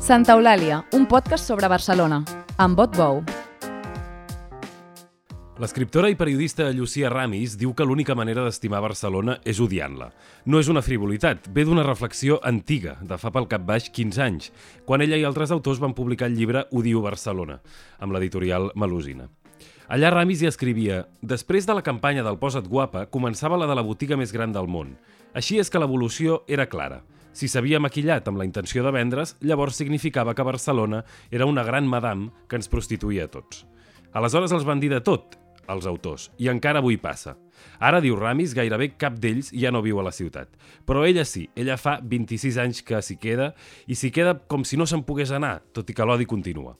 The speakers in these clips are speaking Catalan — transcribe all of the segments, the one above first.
Santa Eulàlia, un podcast sobre Barcelona, amb Bot Bou. L'escriptora i periodista Llucia Ramis diu que l'única manera d'estimar Barcelona és odiant-la. No és una frivolitat, ve d'una reflexió antiga, de fa pel cap baix 15 anys, quan ella i altres autors van publicar el llibre Odio Barcelona, amb l'editorial Melusina. Allà Ramis hi escrivia «Després de la campanya del Posa't guapa, començava la de la botiga més gran del món. Així és que l'evolució era clara. Si s'havia maquillat amb la intenció de vendre's, llavors significava que Barcelona era una gran madame que ens prostituïa a tots. Aleshores els van dir de tot, els autors, i encara avui passa. Ara, diu Ramis, gairebé cap d'ells ja no viu a la ciutat. Però ella sí, ella fa 26 anys que s'hi queda, i s'hi queda com si no se'n pogués anar, tot i que l'odi continua.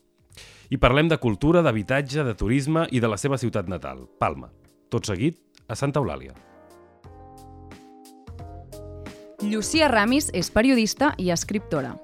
I parlem de cultura, d'habitatge, de turisme i de la seva ciutat natal, Palma. Tot seguit, a Santa Eulàlia. Llucia Ramis és periodista i escriptora.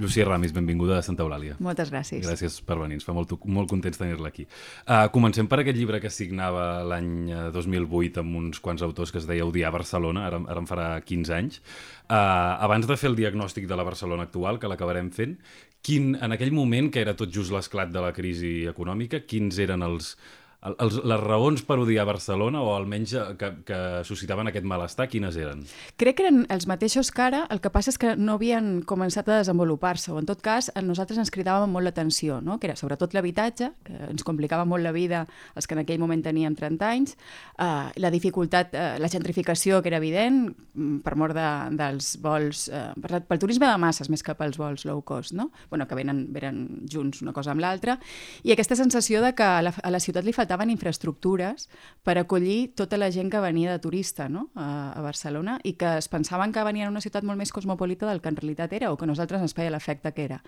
Llucia Ramis, benvinguda a Santa Eulàlia. Moltes gràcies. Gràcies per venir, ens fa molt, molt contents tenir-la aquí. Uh, comencem per aquest llibre que signava l'any 2008 amb uns quants autors que es deia Odiar Barcelona, ara, ara en farà 15 anys. Uh, abans de fer el diagnòstic de la Barcelona actual, que l'acabarem fent, quin, en aquell moment, que era tot just l'esclat de la crisi econòmica, quins eren els, els, les raons per odiar Barcelona o almenys eh, que, que suscitaven aquest malestar, quines eren? Crec que eren els mateixos que ara, el que passa és que no havien començat a desenvolupar-se, o en tot cas a nosaltres ens cridàvem molt l'atenció, no? que era sobretot l'habitatge, que ens complicava molt la vida els que en aquell moment teníem 30 anys, eh, la dificultat, eh, la gentrificació que era evident, mm, per mort de, dels vols, eh, per, pel turisme de masses més que pels vols low cost, no? bueno, que venen, venen junts una cosa amb l'altra, i aquesta sensació de que a la, a la ciutat li faltava faltaven infraestructures per acollir tota la gent que venia de turista no? a, a Barcelona i que es pensaven que venien a una ciutat molt més cosmopolita del que en realitat era o que nosaltres ens feia l'efecte que era.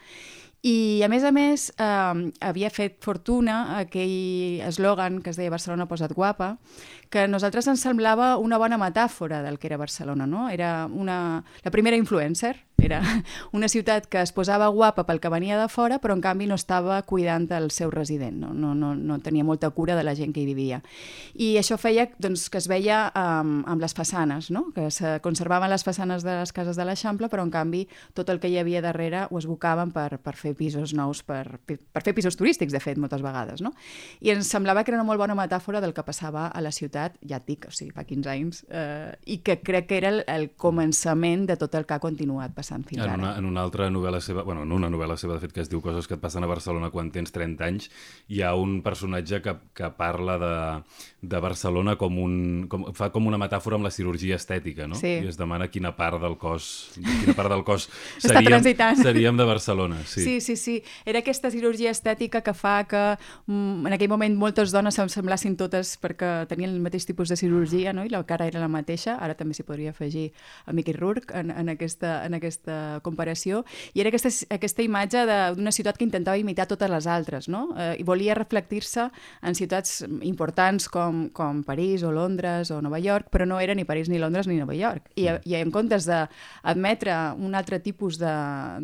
I, a més a més, eh, havia fet fortuna aquell eslògan que es deia Barcelona posa't guapa, que a nosaltres ens semblava una bona metàfora del que era Barcelona, no? Era una, la primera influencer, era una ciutat que es posava guapa pel que venia de fora, però en canvi no estava cuidant el seu resident, no, no, no, no tenia molta cura de la gent que hi vivia. I això feia doncs, que es veia um, amb les façanes, no? que se conservaven les façanes de les cases de l'Eixample, però en canvi tot el que hi havia darrere ho esbocaven per, per fer pisos nous, per, per fer pisos turístics, de fet, moltes vegades. No? I ens semblava que era una molt bona metàfora del que passava a la ciutat ciutat, ja et dic, o sigui, fa 15 anys, eh, i que crec que era el, el començament de tot el que ha continuat passant fins en ara. Una, en una altra novel·la seva, bueno, en una novel·la seva, de fet, que es diu Coses que et passen a Barcelona quan tens 30 anys, hi ha un personatge que, que parla de, de Barcelona com un... Com, fa com una metàfora amb la cirurgia estètica, no? Sí. I es demana quina part del cos, quina part del cos seríem, seríem de Barcelona. Sí. sí, sí, sí. Era aquesta cirurgia estètica que fa que mm, en aquell moment moltes dones se'm semblassin totes perquè tenien el mateix tipus de cirurgia no? i la cara era la mateixa, ara també s'hi podria afegir a Mickey Rourke en, en, aquesta, en aquesta comparació, i era aquesta, aquesta imatge d'una ciutat que intentava imitar totes les altres, no? Eh, i volia reflectir-se en ciutats importants com, com París o Londres o Nova York, però no era ni París ni Londres ni Nova York. I, i en comptes d'admetre un altre tipus de,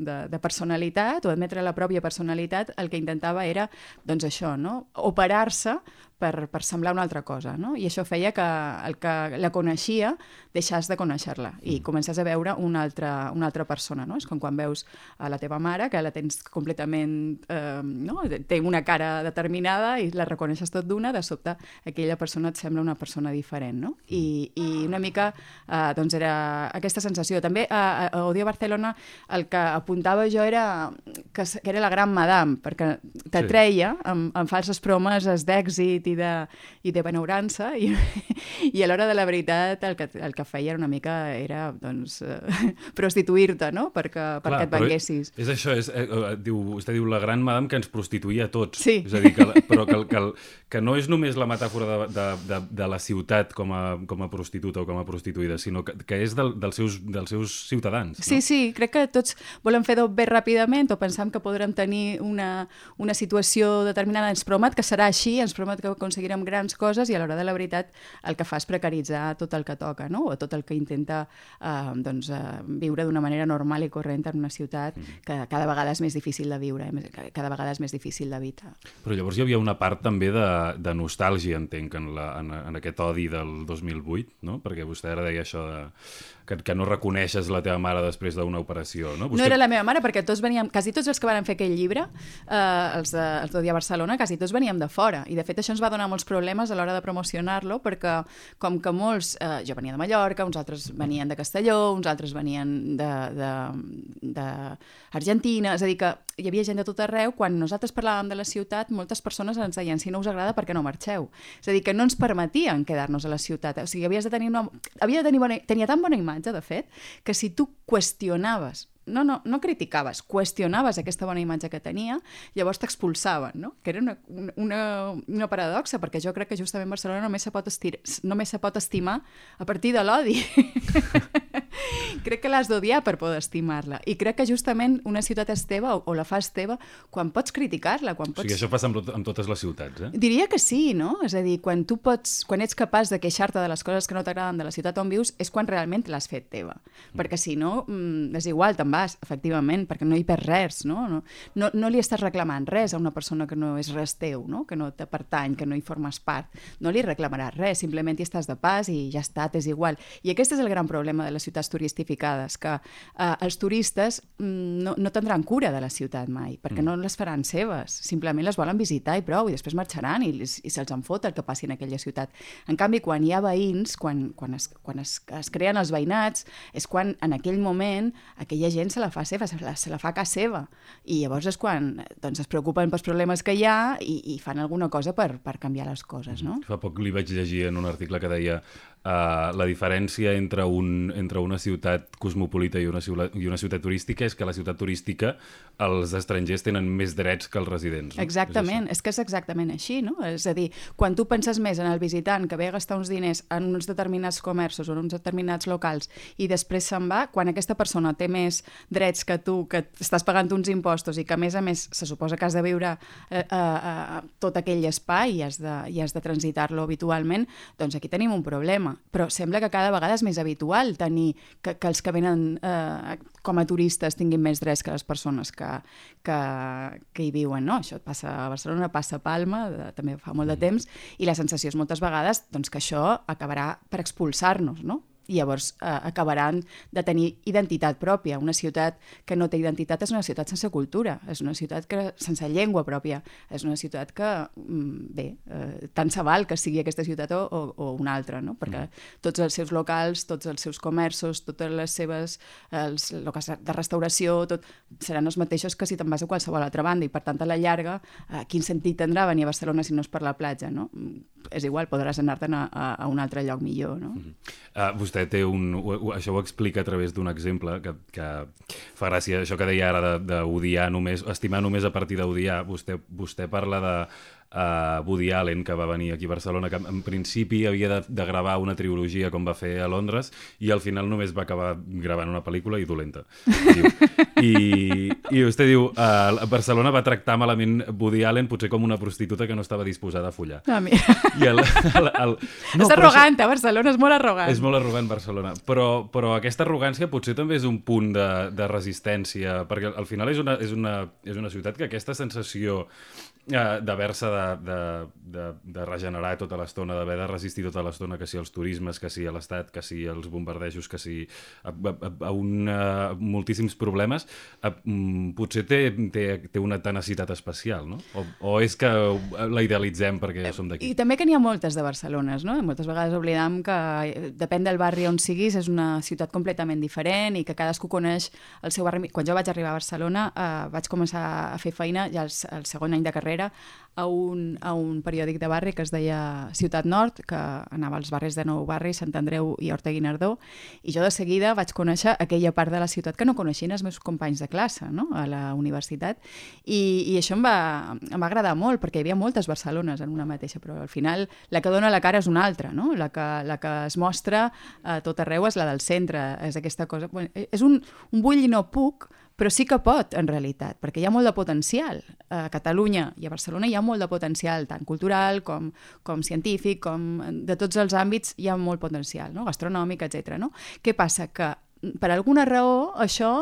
de, de personalitat o admetre la pròpia personalitat, el que intentava era, doncs això, no? operar-se per, per semblar una altra cosa, no? I això feia que el que la coneixia deixàs de conèixer-la i Mm. comences a veure una altra, una altra persona, no? És com quan veus a la teva mare, que la tens completament... Eh, no? Té una cara determinada i la reconeixes tot d'una, de sobte aquella persona et sembla una persona diferent, no? I, i una mica, eh, doncs, era aquesta sensació. També a, a Odio Barcelona el que apuntava jo era que, que era la gran madame, perquè t'atreia amb, amb falses promeses d'èxit i de, i de benaurança i, i a l'hora de la veritat el que, el que feia una mica era doncs, eh, prostituir-te no? perquè, perquè et però venguessis. És això, és, eh, eh, diu, vostè diu la gran madame que ens prostituïa a tots. Sí. És a dir, que, la- però que, que, que no és només la metàfora de, de, de, de la ciutat com a, com a prostituta o com a prostituïda, sinó que, que és del, dels, seus, dels seus ciutadans. No? Sí, sí, crec que tots volen fer-ho bé ràpidament o pensam que podrem tenir una, una situació determinada. Ens promet que serà així, ens promet que aconseguirem grans coses i a l'hora de la veritat el que fa és precaritzar tot el que toca, no? o tot el que intenta eh, doncs, eh, viure d'una manera normal i corrent en una ciutat mm-hmm. que cada vegada és més difícil de viure, eh? cada vegada és més difícil d'evitar. Però llavors hi havia una part també de, de nostàlgia, entenc, en, la, en, en aquest odi del 2008, no? perquè vostè ara deia això de que, que no reconeixes la teva mare després d'una operació, no? Vostè... No era la meva mare, perquè tots veníem, quasi tots els que van fer aquell llibre, eh, els de, els d'Odia Barcelona, quasi tots veníem de fora. I de fet això ens va donar molts problemes a l'hora de promocionar-lo, perquè com que molts, eh, jo venia de Mallorca, uns altres venien de Castelló, uns altres venien de, de, de Argentina, és a dir que hi havia gent de tot arreu, quan nosaltres parlàvem de la ciutat, moltes persones ens deien, si no us agrada, per què no marxeu? És a dir, que no ens permetien quedar-nos a la ciutat. O sigui, havies de tenir una... Havia de tenir bona... Tenia tan bona imatge, de fet, que si tu qüestionaves no, no, no criticaves, qüestionaves aquesta bona imatge que tenia, llavors t'expulsaven, no? Que era una, una, una paradoxa, perquè jo crec que justament Barcelona només se pot, estir, només se pot estimar a partir de l'odi. crec que l'has d'odiar per poder estimar-la. I crec que justament una ciutat és teva o, o la fas teva quan pots criticar-la. Quan pots... O sigui, això passa amb, amb totes les ciutats, eh? Diria que sí, no? És a dir, quan tu pots, quan ets capaç de queixar-te de les coses que no t'agraden de la ciutat on vius, és quan realment l'has fet teva. Mm. Perquè si no, mm, és igual, te'n vas, efectivament, perquè no hi perds res, no? No, no? no li estàs reclamant res a una persona que no és res teu, no? Que no te pertany, que no hi formes part. No li reclamaràs res, simplement hi estàs de pas i ja està, és igual. I aquest és el gran problema de les ciutats turistificades, que eh, els turistes mm, no, no tindran cura de la ciutat mai, perquè mm. no les faran seves, simplement les volen visitar i prou, i després marxaran i, i se'ls en fot el que passi en aquella ciutat. En canvi, quan hi ha veïns, quan, quan, es, quan es, es creen els veïnats, és quan en aquell moment aquella gent se la fa seva, se la, se la fa a casa seva. I llavors és quan doncs, es preocupen pels problemes que hi ha i, i fan alguna cosa per, per canviar les coses, no? Fa poc li vaig llegir en un article que deia Uh, la diferència entre, un, entre una ciutat cosmopolita i una, ciutat, i una ciutat turística és que la ciutat turística els estrangers tenen més drets que els residents. No? Exactament, és, és que és exactament així, no? És a dir, quan tu penses més en el visitant que ve a gastar uns diners en uns determinats comerços o en uns determinats locals i després se'n va, quan aquesta persona té més drets que tu, que estàs pagant uns impostos i que a més a més se suposa que has de viure eh, eh, eh, tot aquell espai i has de, i has de transitar-lo habitualment, doncs aquí tenim un problema problema, però sembla que cada vegada és més habitual tenir que, que els que venen eh, com a turistes tinguin més drets que les persones que, que, que hi viuen. No? Això passa a Barcelona, passa a Palma, de, també fa molt de mm. temps, i la sensació és moltes vegades doncs, que això acabarà per expulsar-nos, no? I llavors eh, acabaran de tenir identitat pròpia. Una ciutat que no té identitat és una ciutat sense cultura, és una ciutat que sense llengua pròpia, és una ciutat que, mm, bé, eh, tant se val que sigui aquesta ciutat o, o, o una altra, no? perquè mm. tots els seus locals, tots els seus comerços, totes les seves els locals de restauració, tot, seran els mateixos que si te'n vas a qualsevol altra banda i per tant a la llarga, eh, quin sentit tindrà venir a Barcelona si no és per la platja, no? És igual, podràs anar-te'n a, a, un altre lloc millor, no? Mm -hmm. uh, vostè té un... Això ho explica a través d'un exemple que, que fa gràcia, això que deia ara d'odiar només, estimar només a partir d'odiar. Vostè, vostè parla de a Woody Allen, que va venir aquí a Barcelona, que en principi havia de, de gravar una trilogia com va fer a Londres i al final només va acabar gravant una pel·lícula i dolenta. Diu. I, I vostè diu, uh, Barcelona va tractar malament Woody Allen potser com una prostituta que no estava disposada a follar. Ah, mira. I el, el, el, no, és arrogant, això... Barcelona és molt arrogant. És molt arrogant Barcelona, però, però aquesta arrogància potser també és un punt de, de resistència, perquè al final és una, és una, és una ciutat que aquesta sensació eh, d'haver-se de, de, de, de regenerar tota l'estona, d'haver de resistir tota l'estona, que si els turismes, que si l'Estat, que si els bombardejos, que si a, a, a, un, a moltíssims problemes, a, mm, potser té, té, té una tenacitat especial, no? O, o és que la idealitzem perquè eh, som d'aquí? I també que n'hi ha moltes de Barcelones, no? Moltes vegades oblidam que eh, depèn del barri on siguis, és una ciutat completament diferent i que cadascú coneix el seu barri. Quan jo vaig arribar a Barcelona eh, vaig començar a fer feina ja el, el segon any de carrera a un, a un periòdic de barri que es deia Ciutat Nord, que anava als barris de Nou Barri, Sant Andreu i Horta Guinardó, i jo de seguida vaig conèixer aquella part de la ciutat que no coneixien els meus companys de classe no? a la universitat, i, i això em va, em va agradar molt, perquè hi havia moltes Barcelones en una mateixa, però al final la que dona la cara és una altra, no? la, que, la que es mostra a tot arreu és la del centre, és aquesta cosa... Bueno, és un, un vull i no puc, però sí que pot, en realitat, perquè hi ha molt de potencial. A Catalunya i a Barcelona hi ha molt de potencial, tant cultural com, com científic, com de tots els àmbits hi ha molt potencial, no? gastronòmic, etc. No? Què passa? Que per alguna raó això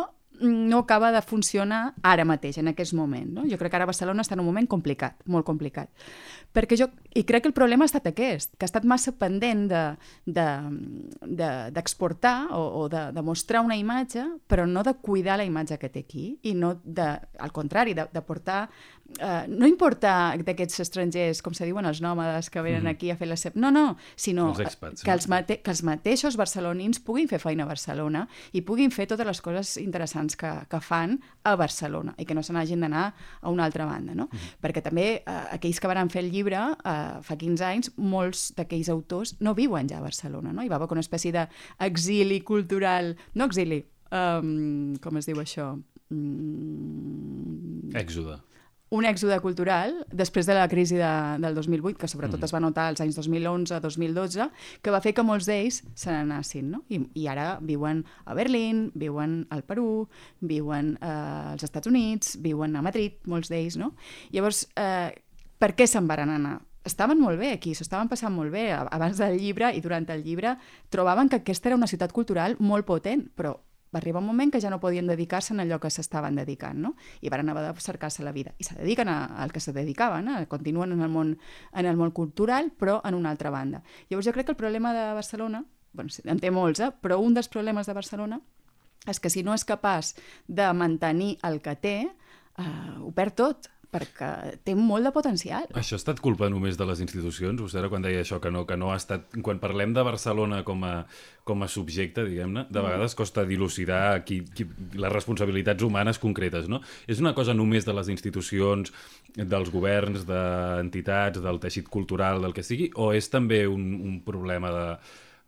no acaba de funcionar ara mateix, en aquest moment. No? Jo crec que ara Barcelona està en un moment complicat, molt complicat. Perquè jo, I crec que el problema ha estat aquest, que ha estat massa pendent d'exportar de, de, de, o, o de, de mostrar una imatge, però no de cuidar la imatge que té aquí, i no de, al contrari, de, de portar Uh, no importa d'aquests estrangers, com se diuen els nòmades que venen mm -hmm. aquí a fer la seva... No, no, sinó els expats, que, els mate... que els mateixos barcelonins puguin fer feina a Barcelona i puguin fer totes les coses interessants que, que fan a Barcelona i que no se n'hagin d'anar a una altra banda, no? Mm -hmm. Perquè també uh, aquells que van fer el llibre uh, fa 15 anys, molts d'aquells autors no viuen ja a Barcelona, no? Hi va haver una espècie d'exili cultural, no exili, um, com es diu això? Mm... Èxode un èxode cultural després de la crisi de, del 2008, que sobretot mm. es va notar als anys 2011-2012, que va fer que molts d'ells se n'anassin, no? I, I ara viuen a Berlín, viuen al Perú, viuen eh, als Estats Units, viuen a Madrid, molts d'ells, no? Llavors, eh, per què se'n van anar? estaven molt bé aquí, s'ho estaven passant molt bé abans del llibre i durant el llibre trobaven que aquesta era una ciutat cultural molt potent, però va arribar un moment que ja no podien dedicar-se en allò que s'estaven dedicant, no? I van haver de cercar-se la vida. I se dediquen al que se dedicaven, eh? continuen en el, món, en el món cultural, però en una altra banda. Llavors jo crec que el problema de Barcelona, bueno, en té molts, eh? però un dels problemes de Barcelona és que si no és capaç de mantenir el que té, eh, ho perd tot perquè té molt de potencial. Això ha estat culpa només de les institucions? Vostè era quan deia això, que no, que no ha estat... Quan parlem de Barcelona com a, com a subjecte, diguem-ne, de mm. vegades costa dilucidar qui, qui, les responsabilitats humanes concretes, no? És una cosa només de les institucions, dels governs, d'entitats, del teixit cultural, del que sigui, o és també un, un problema de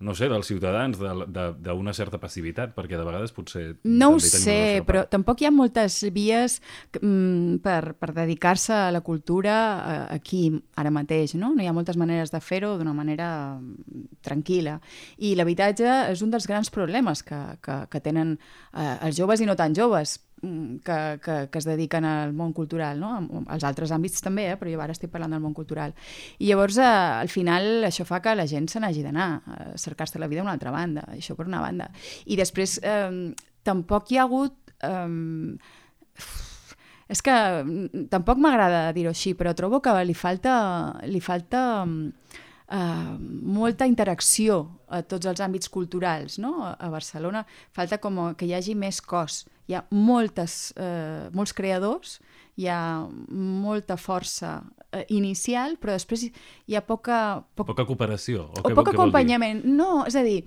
no sé, dels ciutadans, d'una certa passivitat, perquè de vegades potser... No ho sé, però tampoc hi ha moltes vies mm, per, per dedicar-se a la cultura eh, aquí, ara mateix, no? No hi ha moltes maneres de fer-ho d'una manera mm, tranquil·la. I l'habitatge és un dels grans problemes que, que, que tenen eh, els joves i no tan joves, que, que, que es dediquen al món cultural, no? als altres àmbits també, eh? però jo ara estic parlant del món cultural. I llavors, eh, al final, això fa que la gent se n'hagi d'anar a cercar-se la vida a una altra banda, això per una banda. I després, eh, tampoc hi ha hagut... Eh, és que mm, tampoc m'agrada dir-ho així, però trobo que li falta, li falta eh, molta interacció a tots els àmbits culturals. No? A Barcelona falta com que hi hagi més cos. Hi ha moltes, eh, molts creadors, hi ha molta força eh, inicial, però després hi ha poca... Poc... Poca cooperació. O, o que, poc acompanyament. No, és a dir,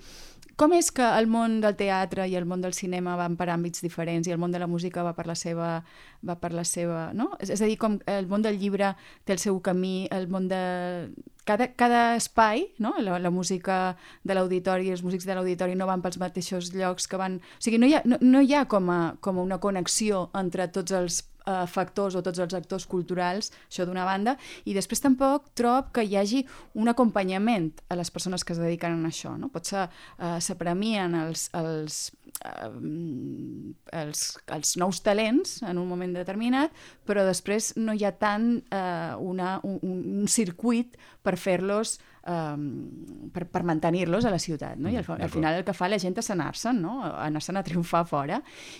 com és que el món del teatre i el món del cinema van per àmbits diferents i el món de la música va per la seva... Va per la seva no? és, és a dir, com el món del llibre té el seu camí, el món de... Cada, cada espai, no? la, la música de l'auditori, els músics de l'auditori no van pels mateixos llocs que van... O sigui, no hi ha, no, no hi ha com, a, com a una connexió entre tots els eh, factors o tots els actors culturals, això d'una banda, i després tampoc trob que hi hagi un acompanyament a les persones que es dediquen a això. No? Potser eh, s'apremien els, els, eh, els, els nous talents en un moment determinat, però després no hi ha tant eh, una, un, un circuit per fer-los um, per, per mantenir-los a la ciutat, no? I al, al final el que fa la gent és anar-se'n, no? Anar-se'n a triomfar fora,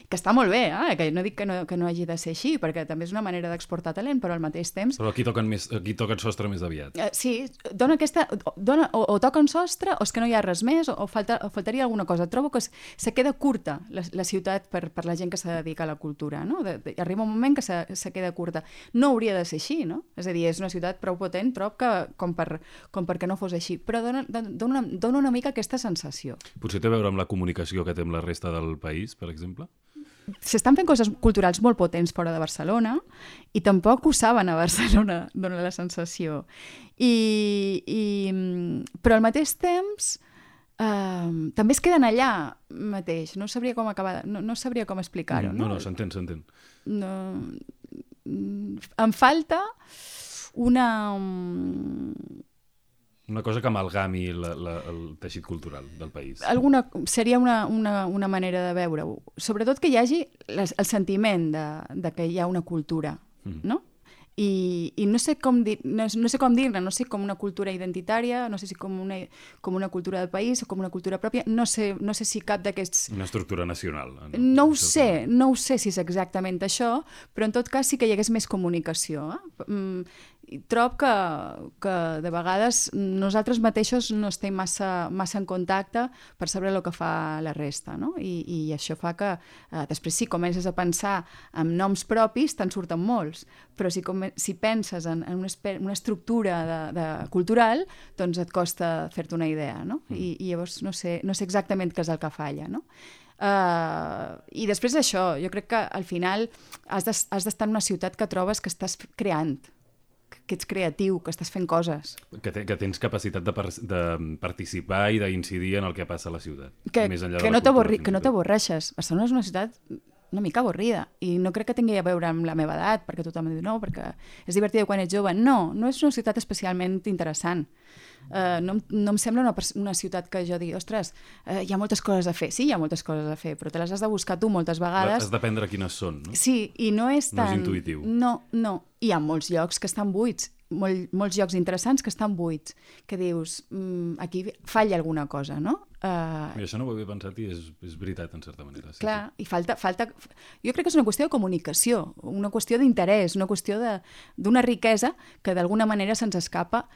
que està molt bé, eh? que no dic que no, que no hagi de ser així, perquè també és una manera d'exportar talent, però al mateix temps... Però aquí toquen, més, aquí toquen sostre més aviat. Uh, sí, dona aquesta... Dona, o, o toquen sostre, o és que no hi ha res més, o, o, falta, o faltaria alguna cosa. Trobo que se queda curta la, la ciutat per, per la gent que se dedica a la cultura, no? De, de, arriba un moment que se, se queda curta. No hauria de ser així, no? És a dir, és una ciutat prou potent, trob que com, per, com perquè no fos així, però dona, dona, dona una mica aquesta sensació. Potser té a veure amb la comunicació que té amb la resta del país, per exemple? S'estan fent coses culturals molt potents fora de Barcelona i tampoc ho saben a Barcelona, dona la sensació. I, i, però al mateix temps eh, també es queden allà mateix. No sabria com acabar, no, no sabria com explicar-ho. No, no, no s'entén, s'entén. No, em falta una Una cosa que amalgami la, la, el teixit cultural del país. Alguna, seria una, una, una manera de veure-ho. Sobretot que hi hagi les, el sentiment de, de que hi ha una cultura, mm. no? I, i no sé com dir, no, no sé com dir-ne, no sé com una cultura identitària, no sé si com una, com una cultura del país o com una cultura pròpia, no sé, no sé si cap d'aquests... Una estructura nacional. No, no ho sé, no ho sé si és exactament això, però en tot cas sí que hi hagués més comunicació. Eh? Mm, i trob que, que de vegades nosaltres mateixos no estem massa, massa en contacte per saber el que fa la resta, no? I, i això fa que eh, després si comences a pensar en noms propis te'n surten molts, però si, com, si penses en, en una, una estructura de, de cultural, doncs et costa fer-te una idea, no? Mm. I, I llavors no sé, no sé exactament què és el que falla, no? Uh, I després d'això, jo crec que al final has d'estar de, en una ciutat que trobes que estàs creant, que ets creatiu, que estàs fent coses. Que, te, que tens capacitat de, par de participar i d'incidir en el que passa a la ciutat. Que, més enllà que, no que no t'avorreixes. Barcelona és una ciutat una mica avorrida i no crec que tingui a veure amb la meva edat perquè tothom diu no, perquè és divertida quan ets jove no, no és una ciutat especialment interessant Uh, no, no em sembla una, una ciutat que jo digui, ostres, uh, hi ha moltes coses a fer. Sí, hi ha moltes coses a fer, però te les has de buscar tu moltes vegades. Has d'aprendre quines són, no? Sí, i no és tan... No és intuïtiu. No, no. Hi ha molts llocs que estan buits molt, molts llocs interessants que estan buits, que dius, mm, aquí falla alguna cosa, no? Uh, I això no ho havia pensat i és, és veritat, en certa manera. Sí, clar, sí. i falta, falta... Jo crec que és una qüestió de comunicació, una qüestió d'interès, una qüestió d'una riquesa que d'alguna manera se'ns escapa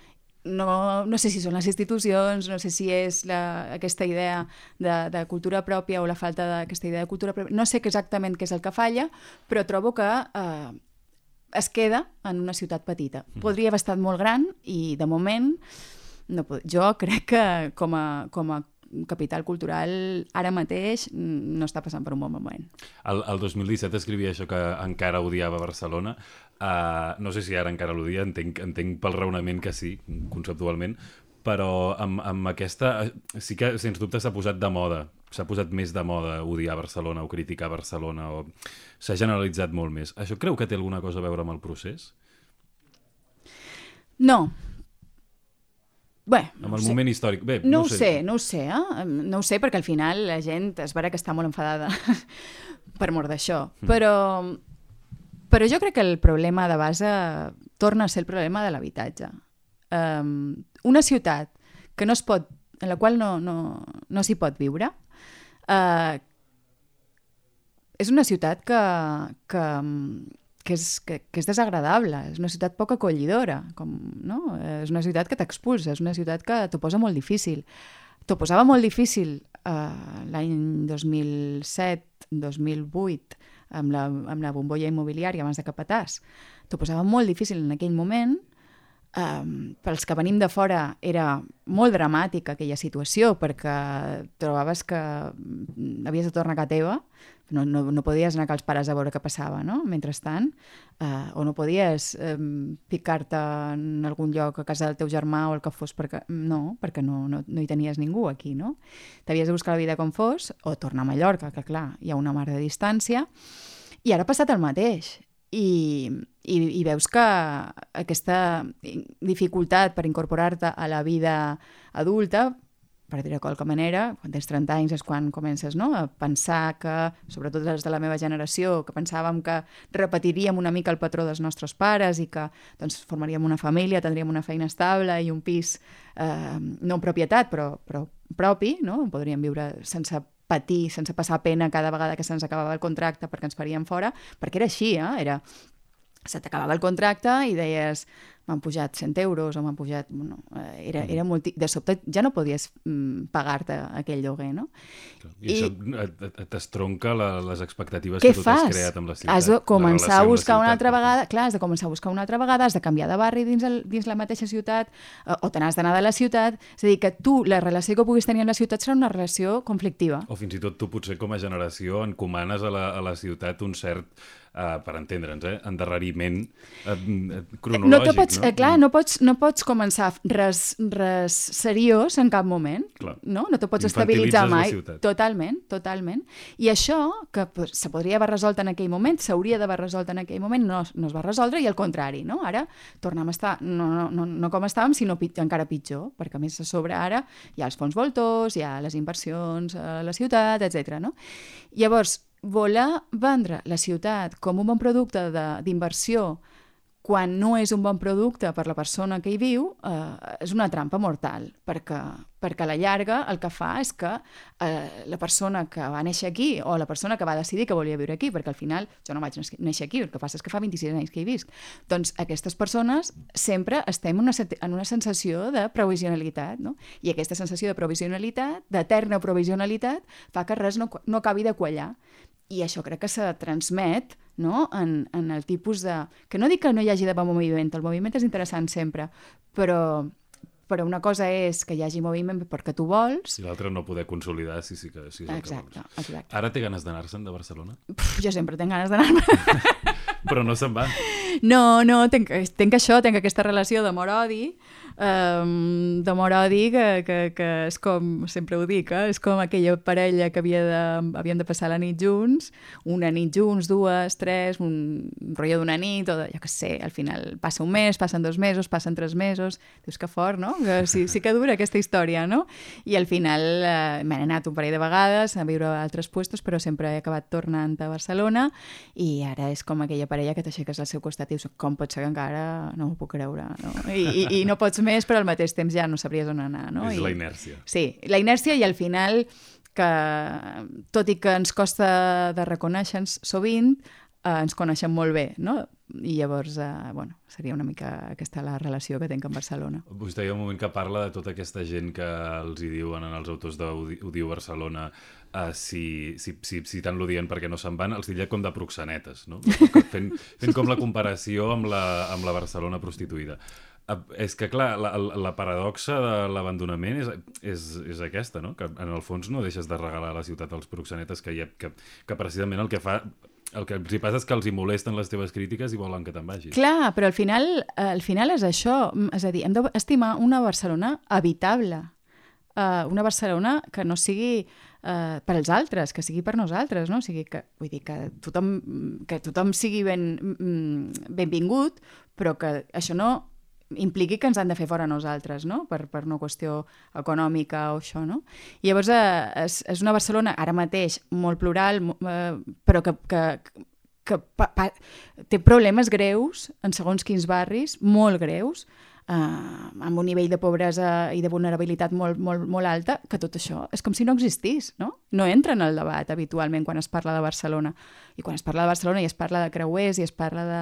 no, no sé si són les institucions, no sé si és la, aquesta idea de, de cultura pròpia o la falta d'aquesta idea de cultura pròpia, no sé exactament què és el que falla, però trobo que eh, es queda en una ciutat petita. Mm. Podria haver estat molt gran i, de moment, no, jo crec que com a, com a capital cultural ara mateix no està passant per un bon moment. El, el 2017 escrivia això que encara odiava Barcelona. Uh, no sé si ara encara l'odia, entenc, entenc pel raonament que sí, conceptualment, però amb, amb aquesta sí que sens dubte s'ha posat de moda s'ha posat més de moda odiar Barcelona o criticar Barcelona o s'ha generalitzat molt més. Això creu que té alguna cosa a veure amb el procés? No. Bé, amb el moment històric. Bé, no, no ho sé, sé no ho sé, eh? No ho sé perquè al final la gent es veurà que està molt enfadada per mort d'això. Mm. Però, però jo crec que el problema de base torna a ser el problema de l'habitatge. Um, una ciutat que no es pot, en la qual no, no, no s'hi pot viure, uh, és una ciutat que, que, que, és, que, que és desagradable, és una ciutat poc acollidora, com, no? és una ciutat que t'expulsa, és una ciutat que t'ho posa molt difícil. T'ho posava molt difícil uh, l'any 2007-2008 amb la, amb la bombolla immobiliària abans de Capatàs. T'ho posava molt difícil en aquell moment, Um, pels que venim de fora era molt dramàtica aquella situació perquè trobaves que mm, havies de tornar a casa teva, no, no, no podies anar als pares a veure què passava, no? Mentrestant, uh, o no podies um, picar-te en algun lloc a casa del teu germà o el que fos, perquè no, perquè no, no, no hi tenies ningú aquí, no? T'havies de buscar la vida com fos, o tornar a Mallorca, que clar, hi ha una mar de distància, i ara ha passat el mateix i, i, i veus que aquesta dificultat per incorporar-te a la vida adulta, per dir-ho de qualque manera, quan tens 30 anys és quan comences no? a pensar que, sobretot des de la meva generació, que pensàvem que repetiríem una mica el patró dels nostres pares i que doncs, formaríem una família, tindríem una feina estable i un pis, eh, no en propietat, però, però propi, no? podríem viure sense patir sense passar pena cada vegada que se'ns acabava el contracte perquè ens faríem fora, perquè era així, eh? era se t'acabava el contracte i deies m'han pujat 100 euros o m'han pujat... Bueno, eh, era, era molt... De sobte ja no podies mm, pagar-te aquell lloguer, no? I, I això t'estronca les expectatives que tu t'has creat amb la ciutat. Has de començar a buscar una altra vegada... Clar, has de començar a buscar una altra vegada, has de canviar de barri dins, el, dins la mateixa ciutat o, o te n'has d'anar de la ciutat. És a dir, que tu, la relació que puguis tenir amb la ciutat serà una relació conflictiva. O fins i tot tu potser com a generació encomanes a la, a la ciutat un cert uh, per entendre'ns, eh, endarreriment uh, cronològic. No te pots pots, no? Eh, clar, no pots, no pots començar res, res seriós en cap moment, Clar. no? No te pots estabilitzar mai. Totalment, totalment. I això, que pues, se podria haver resolt en aquell moment, s'hauria d'haver resolt en aquell moment, no, no es va resoldre, i al contrari, no? Ara tornem a estar, no, no, no, no com estàvem, sinó pit, encara pitjor, perquè a més a sobre ara hi ha els fons voltors, hi ha les inversions a la ciutat, etc. no? Llavors, voler vendre la ciutat com un bon producte de- d'inversió quan no és un bon producte per la persona que hi viu, eh, és una trampa mortal, perquè, perquè a la llarga el que fa és que eh, la persona que va néixer aquí o la persona que va decidir que volia viure aquí, perquè al final jo no vaig néixer aquí, el que passa és que fa 26 anys que hi visc, doncs aquestes persones sempre estem una, en una sensació de provisionalitat, no? I aquesta sensació de provisionalitat, d'eterna provisionalitat, fa que res no, no acabi de quallar. I això crec que se transmet no? en, en el tipus de... Que no dic que no hi hagi de bon moviment, el moviment és interessant sempre, però, però una cosa és que hi hagi moviment perquè tu vols, I l'altre no poder consolidar si sí que, si és el exacte, que vols. exacte. Ara té ganes d'anar-se'n de Barcelona? Puf, jo sempre tinc ganes d'anar-me. Però no se'n va. No, no, tinc, tinc això, tinc aquesta relació d'amor-odi, um, d'amor-odi que, que, que és com, sempre ho dic, eh? és com aquella parella que havia de, havien de passar la nit junts, una nit junts, dues, tres, un rotllo d'una nit, o de, jo què sé, al final passa un mes, passen dos mesos, passen tres mesos, dius que fort, no? Que sí, sí que dura aquesta història, no? I al final eh, m'he anat un parell de vegades a viure a altres puestos, però sempre he acabat tornant a Barcelona i ara és com aquella parella que t'aixeques al seu costat i dius, com pot ser que encara no m'ho puc creure, no? I, i, I no pots més, però al mateix temps ja no sabries on anar, no? és I, la inèrcia. Sí, la inèrcia i al final que, tot i que ens costa de reconèixer-nos sovint, eh, ens coneixem molt bé, no? I llavors, eh, bueno, seria una mica aquesta la relació que tinc amb Barcelona. Vostè hi ha un moment que parla de tota aquesta gent que els hi diuen en els autors d'Odiu Barcelona uh, si, si, si, si tant l'odien perquè no se'n van, els diria com de proxenetes, no? fent, fent com la comparació amb la, amb la Barcelona prostituïda. És que, clar, la, la paradoxa de l'abandonament és, és, és aquesta, no? Que en el fons no deixes de regalar la ciutat als proxenetes que, ha, que, que precisament el que fa el que els hi passa és que els hi molesten les teves crítiques i volen que te'n vagis. Clar, però al final, al final és això. Mm, És a dir, hem d'estimar una Barcelona habitable. Uh, una Barcelona que no sigui uh, per als altres, que sigui per nosaltres, no? O sigui que, vull dir, que tothom, que tothom sigui ben, mm, benvingut, però que això no impliqui que ens han de fer fora nosaltres, no? Per, per una qüestió econòmica o això, no? I llavors eh, és, és una Barcelona ara mateix molt plural, eh, però que, que, que pa, pa, té problemes greus en segons quins barris, molt greus, eh, amb un nivell de pobresa i de vulnerabilitat molt, molt, molt alta, que tot això és com si no existís, no? No entra en el debat habitualment quan es parla de Barcelona. I quan es parla de Barcelona i es parla de creuers i es parla de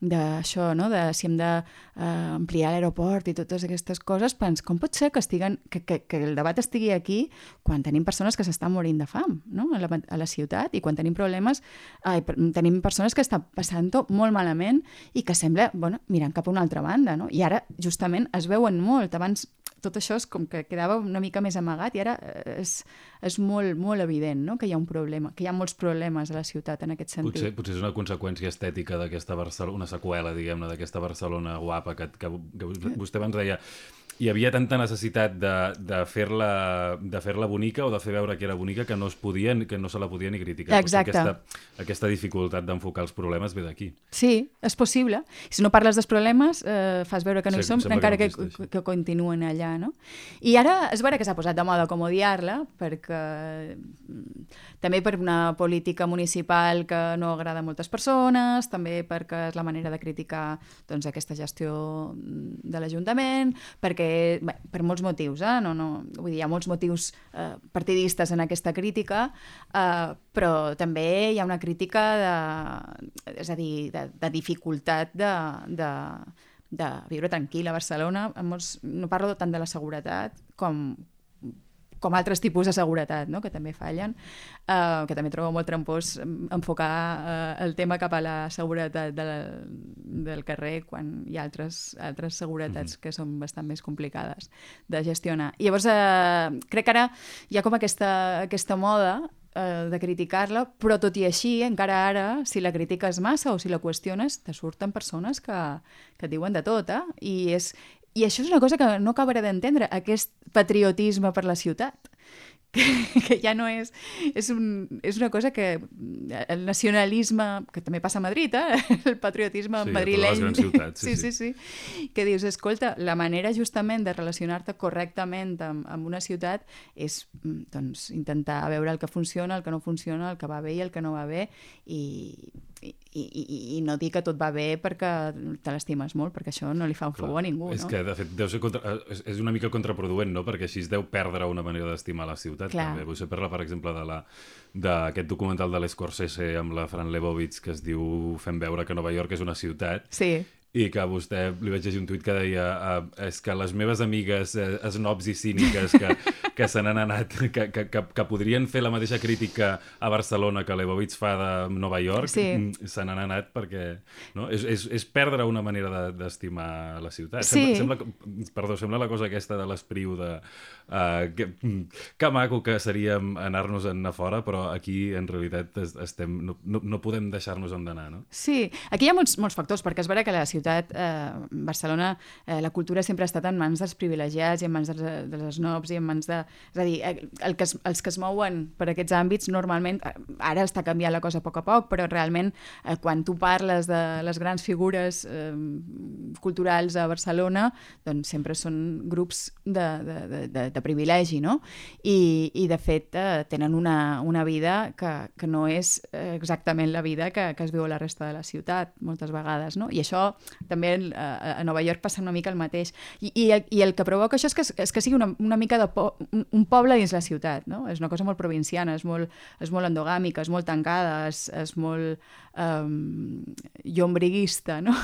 d'això, no? de si hem d'ampliar uh, l'aeroport i totes aquestes coses, pens, com pot ser que, estiguen, que, que, que el debat estigui aquí quan tenim persones que s'estan morint de fam no? a, la, a la ciutat i quan tenim problemes, ai, tenim persones que estan passant-ho molt malament i que sembla, bueno, mirant cap a una altra banda, no? I ara, justament, es veuen molt. Abans tot això és com que quedava una mica més amagat i ara eh, és, és molt, molt evident no? que hi ha un problema, que hi ha molts problemes a la ciutat en aquest sentit. Potser, potser és una conseqüència estètica d'aquesta Barcelona, una seqüela, diguem-ne, d'aquesta Barcelona guapa que, que, que vostè abans deia hi havia tanta necessitat de, de fer-la de fer bonica o de fer veure que era bonica que no es podia, que no se la podia ni criticar. Exacte. Aquesta, aquesta dificultat d'enfocar els problemes ve d'aquí. Sí, és possible. Si no parles dels problemes, eh, fas veure que no Sí, hi som, encara que que, no que, que continuen allà, no? I ara és vera que s'ha posat de moda com odiar-la, perquè mm, també per una política municipal que no agrada a moltes persones, també perquè és la manera de criticar doncs, aquesta gestió mm, de l'Ajuntament, perquè, bé, per molts motius, eh? no, no, vull dir, hi ha molts motius eh, partidistes en aquesta crítica, eh, però també hi ha una crítica de, és a dir, de, de dificultat de, de, de viure tranquil a Barcelona. En molts, no parlo tant de la seguretat com, com altres tipus de seguretat, no? que també fallen, uh, que també trobo molt trampós mm, enfocar uh, el tema cap a la seguretat de la, del carrer quan hi ha altres, altres seguretats que són bastant més complicades de gestionar. I llavors, uh, crec que ara hi ha com aquesta, aquesta moda eh, de criticar-la, però tot i així, encara ara, si la critiques massa o si la qüestiones, te surten persones que, que et diuen de tot, eh? I, és, I això és una cosa que no acabaré d'entendre, aquest patriotisme per la ciutat que, que ja no és... És, un, és una cosa que el nacionalisme, que també passa a Madrid, eh? el patriotisme sí, madrileny... Ciutats, sí, sí, sí, sí. Que dius, escolta, la manera justament de relacionar-te correctament amb, amb una ciutat és mm, doncs, intentar veure el que funciona, el que no funciona, el que va bé i el que no va bé, i, i, i, i no dir que tot va bé perquè te l'estimes molt, perquè això no li fa un favor a ningú, és no? que, de fet, deu ser contra... és, és una mica contraproduent, no? Perquè així es deu perdre una manera d'estimar la ciutat. Clar. També. Vostè parla, per exemple, de la d'aquest documental de l'Escorsese amb la Fran Lebowitz que es diu Fem veure que Nova York és una ciutat Sí. I que vostè li vaig llegir un tuit que deia uh, és que les meves amigues uh, snobs i cíniques que, que se n'han anat, que, que, que, que podrien fer la mateixa crítica a Barcelona que Lebowitz fa de Nova York, Sí. mm, se n'han anat perquè no? és, és, és perdre una manera d'estimar de, la ciutat. Sí. Sembla, sembla, perdó, sembla la cosa aquesta de l'espriu de uh, que, que maco que seríem anar-nos a fora, però aquí en realitat es- estem, no, no, no podem deixar-nos en d'anar, no? Sí, aquí hi ha molts, molts factors, perquè és vera que la ciutat, eh, Barcelona, eh, la cultura sempre ha estat en mans dels privilegiats i en mans dels, dels snobs i en mans de... És a dir, eh, el que es, els que es mouen per aquests àmbits normalment, eh, ara està canviant la cosa a poc a poc, però realment eh, quan tu parles de les grans figures eh, culturals a Barcelona, doncs sempre són grups de, de, de, de, de privilegi, no? I, i de fet eh, tenen una, una vida que, que no és eh, exactament la vida que, que es viu a la resta de la ciutat moltes vegades, no? I això també eh, a Nova York passa una mica el mateix. I, i, i el que provoca això és que, és que sigui una, una mica de po un, un poble dins la ciutat, no? És una cosa molt provinciana, és molt, és molt endogàmica, és molt tancada, és, és molt um, llombriguista, no?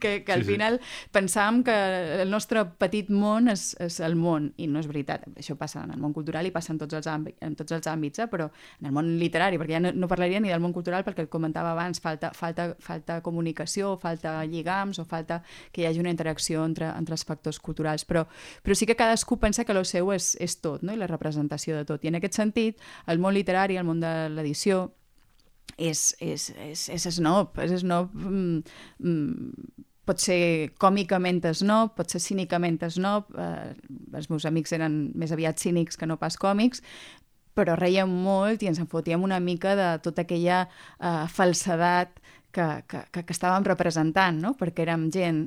que, que al Sí, sí. final pensàvem que el nostre petit món és, és el món, i no és veritat. Això passa en el món cultural i passa en tots els àmbits, en tots els àmbits eh? però en el món literari, perquè ja no, no parlaria ni del món cultural, perquè et comentava abans, falta, falta, falta comunicació, falta lligams, o falta que hi hagi una interacció entre, entre els factors culturals, però, però sí que cadascú pensa que el seu és, és tot, no? i la representació de tot. I en aquest sentit, el món literari, el món de l'edició, és, és, és, és snob, és snob mm, mm, pot ser còmicament snob, pot ser cínicament snob, eh, els meus amics eren més aviat cínics que no pas còmics, però reiem molt i ens en fotíem una mica de tota aquella eh, falsedat que, que, que, que estàvem representant, no? perquè érem gent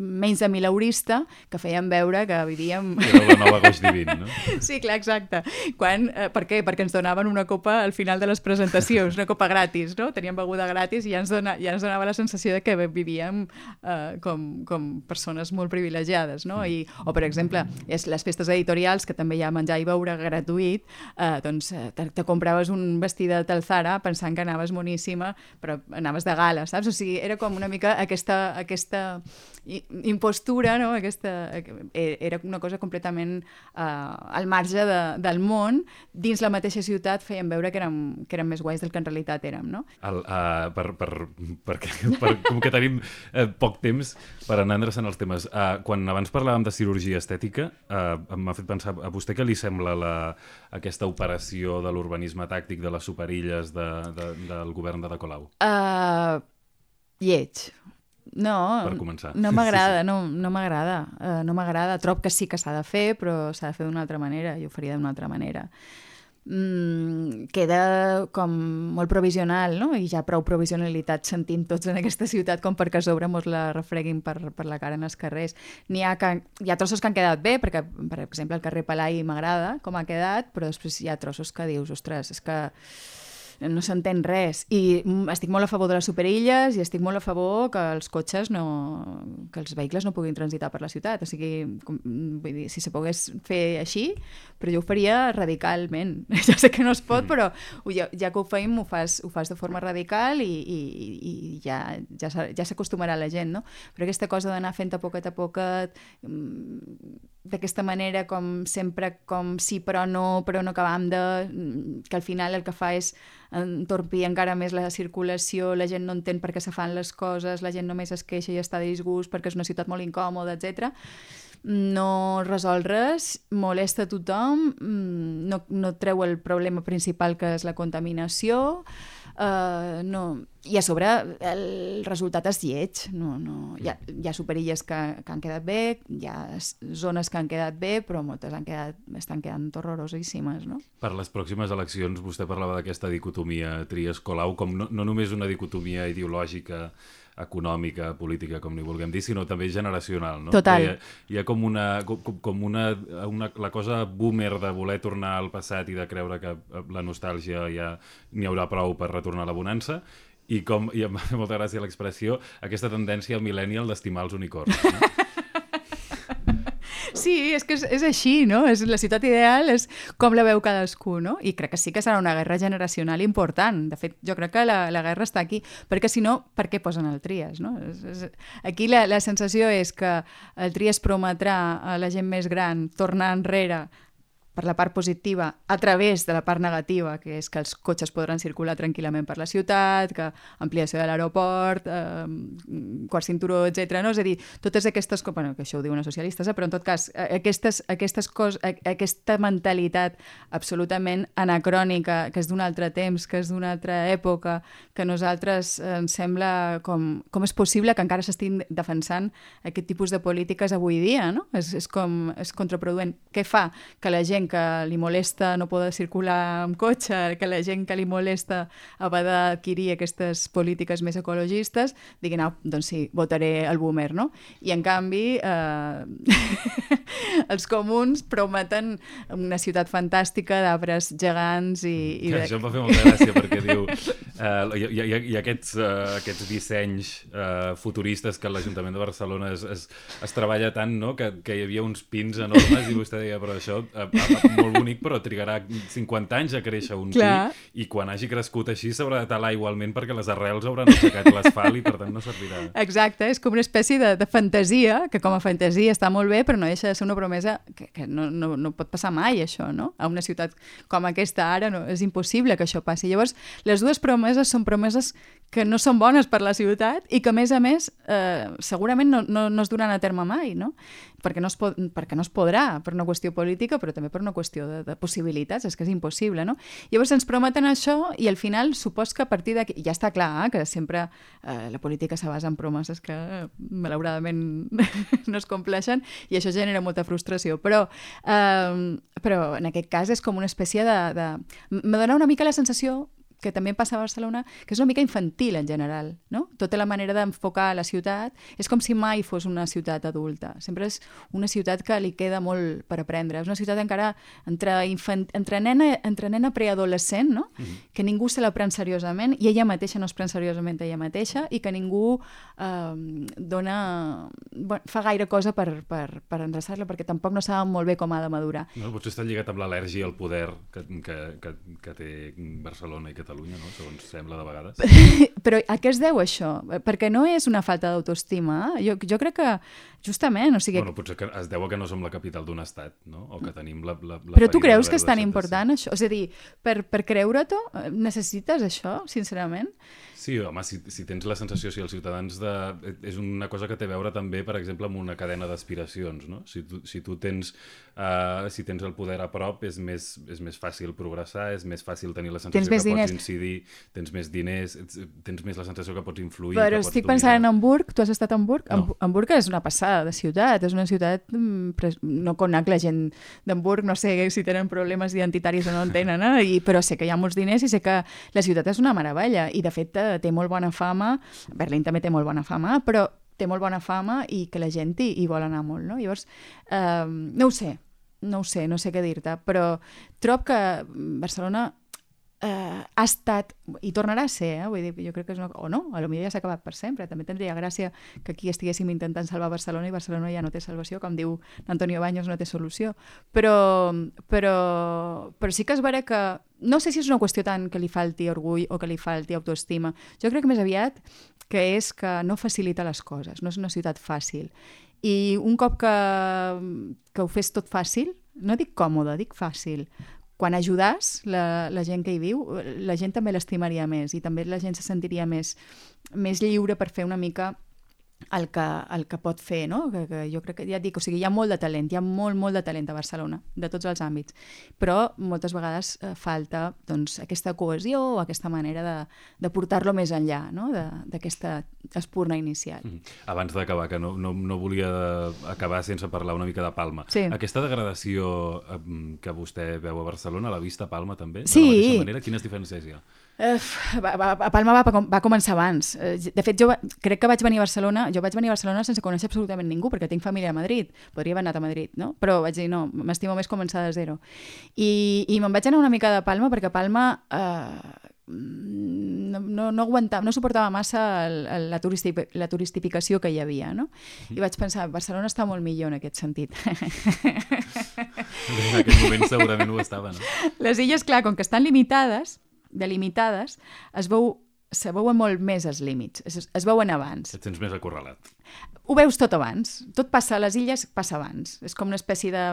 menys de milaurista que feien veure que vivíem Era la nova goix divin, no? Sí, clar, exacte. Quan, eh, per què? Perquè ens donaven una copa al final de les presentacions, una copa gratis, no? Teníem beguda gratis i ja ens, dona, ja ens donava la sensació de que vivíem eh, com, com persones molt privilegiades, no? I, o, per exemple, és les festes editorials, que també hi ha menjar i beure gratuït, eh, doncs eh, te, te compraves un vestidet al Zara pensant que anaves moníssima, però anaves de gala, saps? O sigui, era com una mica aquesta, aquesta i- impostura, no? Aquesta, eh, era una cosa completament eh, al marge de, del món, dins la mateixa ciutat feien veure que érem, que érem més guais del que en realitat érem, no? El, uh, per, per, per, per, com que tenim uh, poc temps per anar endreçant els temes. Uh, quan abans parlàvem de cirurgia estètica, uh, m'ha fet pensar a vostè què li sembla la, aquesta operació de l'urbanisme tàctic de les superilles de, de, del govern de De Colau? Uh, lleig. No, Per començar. no m'agrada, no, no m'agrada, uh, no m'agrada. Trob que sí que s'ha de fer, però s'ha de fer d'una altra manera, jo ho faria d'una altra manera. Mm, queda com molt provisional, no? I ja prou provisionalitat sentim tots en aquesta ciutat com perquè a sobre mos la refreguin per, per la cara en els carrers. N'hi ha, que, hi ha trossos que han quedat bé, perquè, per exemple, el carrer Palai m'agrada com ha quedat, però després hi ha trossos que dius, ostres, és que no s'entén res. I mm, estic molt a favor de les superilles i estic molt a favor que els cotxes no... que els vehicles no puguin transitar per la ciutat. O sigui, com, vull dir, si se pogués fer així, però jo ho faria radicalment. Ja sé que no es pot, però ho- ja, ja que ho feim ho fas, ho fas de forma radical i, i, i ja, ja, s'ha- ja s'acostumarà la gent, no? Però aquesta cosa d'anar fent a poquet a poquet, mm, d'aquesta manera com sempre, com sí però no, però no acabam de... mm, que al final el que fa és entorpir encara més la circulació, la gent no entén per què se fan les coses, la gent només es queixa i està de disgust perquè és una ciutat molt incòmoda, etc. no resol res, molesta tothom, mm, no, no treu el problema principal que és la contaminació, Uh, no. I a sobre el resultat és lleig. No, no. Hi, ha, hi ha superilles que, que han quedat bé, hi ha zones que han quedat bé, però moltes han quedat, estan quedant horrorosíssimes. No? Per les pròximes eleccions vostè parlava d'aquesta dicotomia Trias-Colau com no, no només una dicotomia ideològica econòmica, política, com ni vulguem dir, sinó també generacional, no? Total. Hi ha, hi ha com, una, com, com una, una, la cosa boomer de voler tornar al passat i de creure que la nostàlgia ja n'hi haurà prou per retornar a la bonança, i com, i em fa molta gràcia l'expressió, aquesta tendència al millennial d'estimar els unicorns. No? Sí, és que és, és així, no? És, la ciutat ideal és com la veu cadascú, no? I crec que sí que serà una guerra generacional important. De fet, jo crec que la, la guerra està aquí, perquè si no, per què posen el Trias, no? És, és, aquí la, la sensació és que el Trias prometrà a la gent més gran tornar enrere per la part positiva a través de la part negativa, que és que els cotxes podran circular tranquil·lament per la ciutat, que ampliació de l'aeroport, eh, quart cinturó, etc. No? És a dir, totes aquestes bueno, que això ho diuen els socialistes, eh? però en tot cas, aquestes, aquestes coses, aquesta mentalitat absolutament anacrònica, que és d'un altre temps, que és d'una altra època, que nosaltres ens sembla com, com és possible que encara s'estiguin defensant aquest tipus de polítiques avui dia, no? És, és com, és contraproduent. Què fa? Que la gent gent que li molesta no poder circular amb cotxe, que la gent que li molesta haver d'adquirir aquestes polítiques més ecologistes, diguin, ah, doncs sí, votaré el boomer, no? I en canvi, eh, els comuns prometen una ciutat fantàstica d'arbres gegants i... i de... Això em va fer molta gràcia perquè diu hi, hi, hi ha aquests, uh, aquests dissenys uh, futuristes que l'Ajuntament de Barcelona es, es, es treballa tant no? que, que hi havia uns pins enormes i vostè deia, però això uh, molt bonic, però trigarà 50 anys a créixer un Clar. pi i quan hagi crescut així s'haurà de talar igualment perquè les arrels hauran aixecat l'asfalt i per tant no servirà. Exacte, és com una espècie de, de fantasia, que com a fantasia està molt bé, però no deixa de ser una promesa que, que no, no, no pot passar mai, això, no? A una ciutat com aquesta ara no, és impossible que això passi. Llavors, les dues promeses són promeses que no són bones per la ciutat i que, a més a més, eh, segurament no, no, no es duran a terme mai, no? Perquè no, es pot, perquè no es podrà, per una qüestió política, però també per una qüestió de, de possibilitats, és que és impossible, no? Llavors ens prometen això i al final supos que a partir d'aquí... Ja està clar eh, que sempre eh, la política se basa en promeses que malauradament no es compleixen i això genera molta frustració, però, eh, però en aquest cas és com una espècie de... de... Me dona una mica la sensació que també passa a Barcelona, que és una mica infantil en general, no? Tota la manera d'enfocar la ciutat és com si mai fos una ciutat adulta. Sempre és una ciutat que li queda molt per aprendre. És una ciutat encara entre, infant... entre nena, entre nena preadolescent, no? Mm -hmm. Que ningú se la pren seriosament i ella mateixa no es pren seriosament ella mateixa i que ningú eh, dona... Bueno, fa gaire cosa per, per, per endreçar-la perquè tampoc no saben molt bé com ha de madurar. No, potser està lligat amb l'al·lèrgia al poder que, que, que, que té Barcelona i que Catalunya, no? segons sembla de vegades. Però a què es deu això? Perquè no és una falta d'autoestima. Jo, jo crec que, justament, o sigui... Bueno, potser que es deu a que no som la capital d'un estat, no? O que tenim la... la, la Però tu creus que és tan important això? És a dir, per, per creure-t'ho, necessites això, sincerament? Sí, home, si, si tens la sensació, si els ciutadans de... És una cosa que té a veure també, per exemple, amb una cadena d'aspiracions, no? Si tu, si tu tens, uh, si tens el poder a prop, és més, és més fàcil progressar, és més fàcil tenir la sensació que diners. pots incidir, tens més diners, tens més la sensació que pots influir... Però estic dominar. pensant en Hamburg, tu has estat a Hamburg? No. Hamburg és una passada de ciutat, és una ciutat... Mm, no conec la gent d'Hamburg, no sé si tenen problemes identitaris o no en tenen, eh? I, però sé que hi ha molts diners i sé que la ciutat és una meravella, i de fet té molt bona fama, Berlín també té molt bona fama, però té molt bona fama i que la gent hi, hi vol anar molt, no? Llavors, eh, no ho sé, no ho sé, no sé què dir-te, però trob que Barcelona eh, ha estat, i tornarà a ser, eh? Vull dir, jo crec que és una... o no, a lo millor ja s'ha acabat per sempre, també tindria gràcia que aquí estiguéssim intentant salvar Barcelona i Barcelona ja no té salvació, com diu Antonio Baños, no té solució, però, però, però sí que es veurà que no sé si és una qüestió tant que li falti orgull o que li falti autoestima, jo crec que més aviat que és que no facilita les coses, no és una ciutat fàcil. I un cop que, que ho fes tot fàcil, no dic còmode, dic fàcil, quan ajudes la, la gent que hi viu, la gent també l'estimaria més i també la gent se sentiria més, més lliure per fer una mica el que, el que pot fer, no? Que, que jo crec que, ja et dic, o sigui, hi ha molt de talent, hi ha molt, molt de talent a Barcelona, de tots els àmbits, però moltes vegades eh, falta doncs, aquesta cohesió o aquesta manera de, de portar-lo més enllà no? d'aquesta espurna inicial. Mm. Abans d'acabar, que no, no, no volia acabar sense parlar una mica de Palma. Sí. Aquesta degradació eh, que vostè veu a Barcelona, l'ha vist a Palma també? Sí. De la mateixa manera, quines diferències hi ha? Uh, a Palma va, va començar abans. Eh, de fet, jo crec que vaig venir a Barcelona, jo vaig venir a Barcelona sense conèixer absolutament ningú, perquè tinc família a Madrid. Podria haver anat a Madrid, no? Però vaig dir, no, m'estimo més començar de zero. I, i me'n vaig anar una mica de Palma, perquè Palma eh, no, no, no aguantava, no suportava massa el, el, la, turisti, la turistificació que hi havia, no? I vaig pensar, Barcelona està molt millor en aquest sentit. En aquell moment segurament ho estava, no? Les illes, clar, com que estan limitades, delimitades, es veu se veuen molt més els límits, es, es veuen abans. Et sents més acorralat. Ho veus tot abans. Tot passa a les illes, passa abans. És com una espècie de,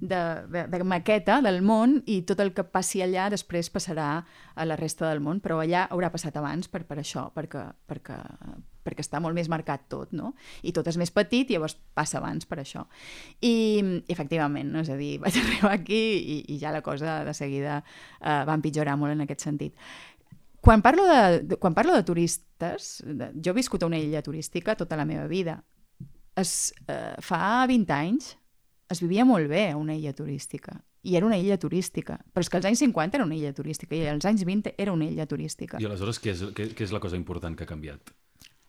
de, de, de maqueta del món i tot el que passi allà després passarà a la resta del món, però allà haurà passat abans per, per això, perquè, perquè, perquè està molt més marcat tot, no? I tot és més petit i llavors passa abans per això. I, efectivament, no? és a dir, vaig arribar aquí i, i ja la cosa de seguida eh, va empitjorar molt en aquest sentit. Quan parlo de, quan parlo de turistes, de, jo he viscut a una illa turística tota la meva vida. Es, eh, fa 20 anys es vivia molt bé a una illa turística i era una illa turística. Però és que als anys 50 era una illa turística i als anys 20 era una illa turística. I aleshores què és, què, què és la cosa important que ha canviat?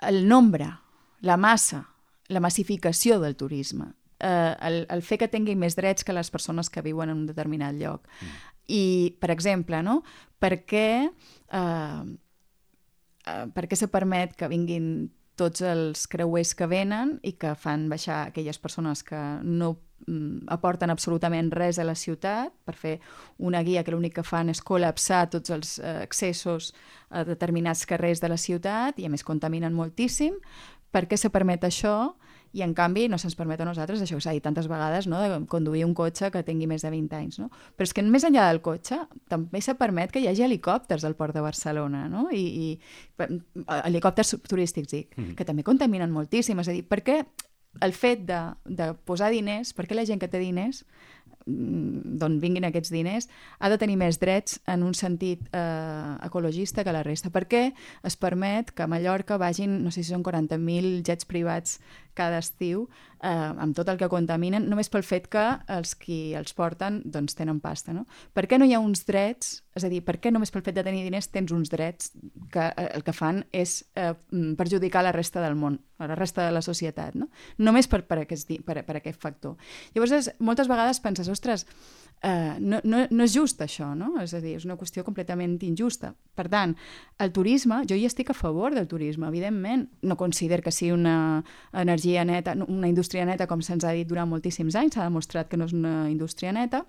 El nombre, la massa, la massificació del turisme, eh, el, el fer que tinguin més drets que les persones que viuen en un determinat lloc. Mm. I, per exemple, no? per què eh, eh, per què se permet que vinguin tots els creuers que venen i que fan baixar aquelles persones que no mm, aporten absolutament res a la ciutat per fer una guia que l'únic que fan és col·lapsar tots els eh, accessos a determinats carrers de la ciutat i a més contaminen moltíssim. Per què se permet això? I en canvi no se'ns permet a nosaltres, això que s'ha dit tantes vegades, no? de conduir un cotxe que tingui més de 20 anys. No? Però és que més enllà del cotxe també se permet que hi hagi helicòpters al port de Barcelona, no? I, i helicòpters turístics, dic, mm. que també contaminen moltíssim. És a dir, per què el fet de, de posar diners, per què la gent que té diners Mm, d'on vinguin aquests diners, ha de tenir més drets en un sentit eh, ecologista que la resta. Per què es permet que a Mallorca vagin, no sé si són 40.000 jets privats cada estiu, eh, amb tot el que contaminen, només pel fet que els qui els porten doncs, tenen pasta. No? Per què no hi ha uns drets, és a dir, per què només pel fet de tenir diners tens uns drets que eh, el que fan és eh, perjudicar la resta del món, la resta de la societat, no? només per, per, aquest, per, per aquest factor. Llavors, és, moltes vegades penses, ostres, eh, no, no, no és just això, no? És a dir, és una qüestió completament injusta. Per tant, el turisme, jo hi estic a favor del turisme, evidentment. No considero que sigui una energia neta, una indústria neta, com se'ns ha dit durant moltíssims anys, s'ha demostrat que no és una indústria neta,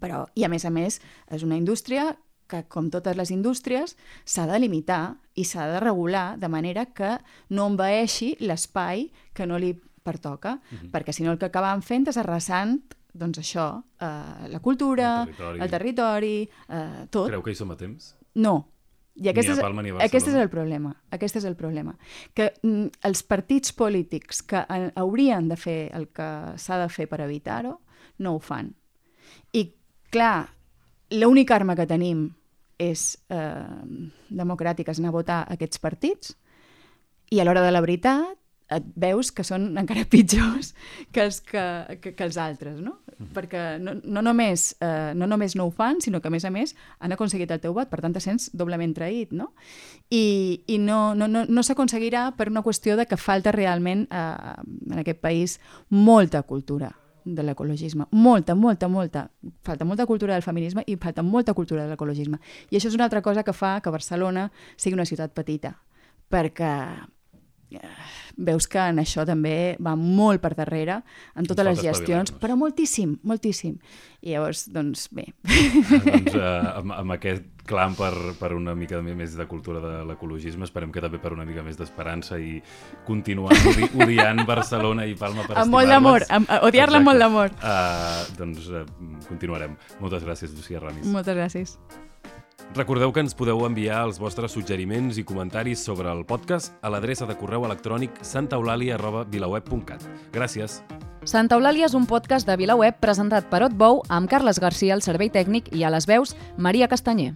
però, i a més a més, és una indústria que, com totes les indústries, s'ha de limitar i s'ha de regular de manera que no envaeixi l'espai que no li pertoca, mm -hmm. perquè si no el que acabem fent és arrasant doncs això, eh, la cultura, el territori, el territori eh, tot. Creu que hi som a temps? No. I aquest, és, Palma, aquest és el problema. Aquest és el problema. Que mm, els partits polítics que eh, haurien de fer el que s'ha de fer per evitar-ho, no ho fan. I, clar, l'única arma que tenim és eh, democràtica, és anar a votar aquests partits, i a l'hora de la veritat et veus que són encara pitjors que els, que, que, que els altres, no? Mm. Perquè no, no, només, eh, no només no ho fan, sinó que, a més a més, han aconseguit el teu vot, per tant, te sents doblement traït, no? I, i no, no, no, no s'aconseguirà per una qüestió de que falta realment eh, en aquest país molta cultura de l'ecologisme. Molta, molta, molta. Falta molta cultura del feminisme i falta molta cultura de l'ecologisme. I això és una altra cosa que fa que Barcelona sigui una ciutat petita, perquè veus que en això també va molt per darrere, en totes les gestions, però moltíssim, moltíssim. I llavors, doncs, bé. Ah, doncs, uh, amb, amb aquest clam per, per una mica més de cultura de l'ecologisme, esperem que també per una mica més d'esperança i continuar odi odiant Barcelona i Palma per Amb molt d'amor, odiar-la amb molt d'amor. Uh, doncs uh, continuarem. Moltes gràcies, Lucía Ramis. Moltes gràcies. Recordeu que ens podeu enviar els vostres suggeriments i comentaris sobre el podcast a l'adreça de correu electrònic santaeulàlia.vilaweb.cat. Gràcies. Santa Eulàlia és un podcast de VilaWeb presentat per Otbou amb Carles Garcia al servei tècnic i a les veus Maria Castanyer.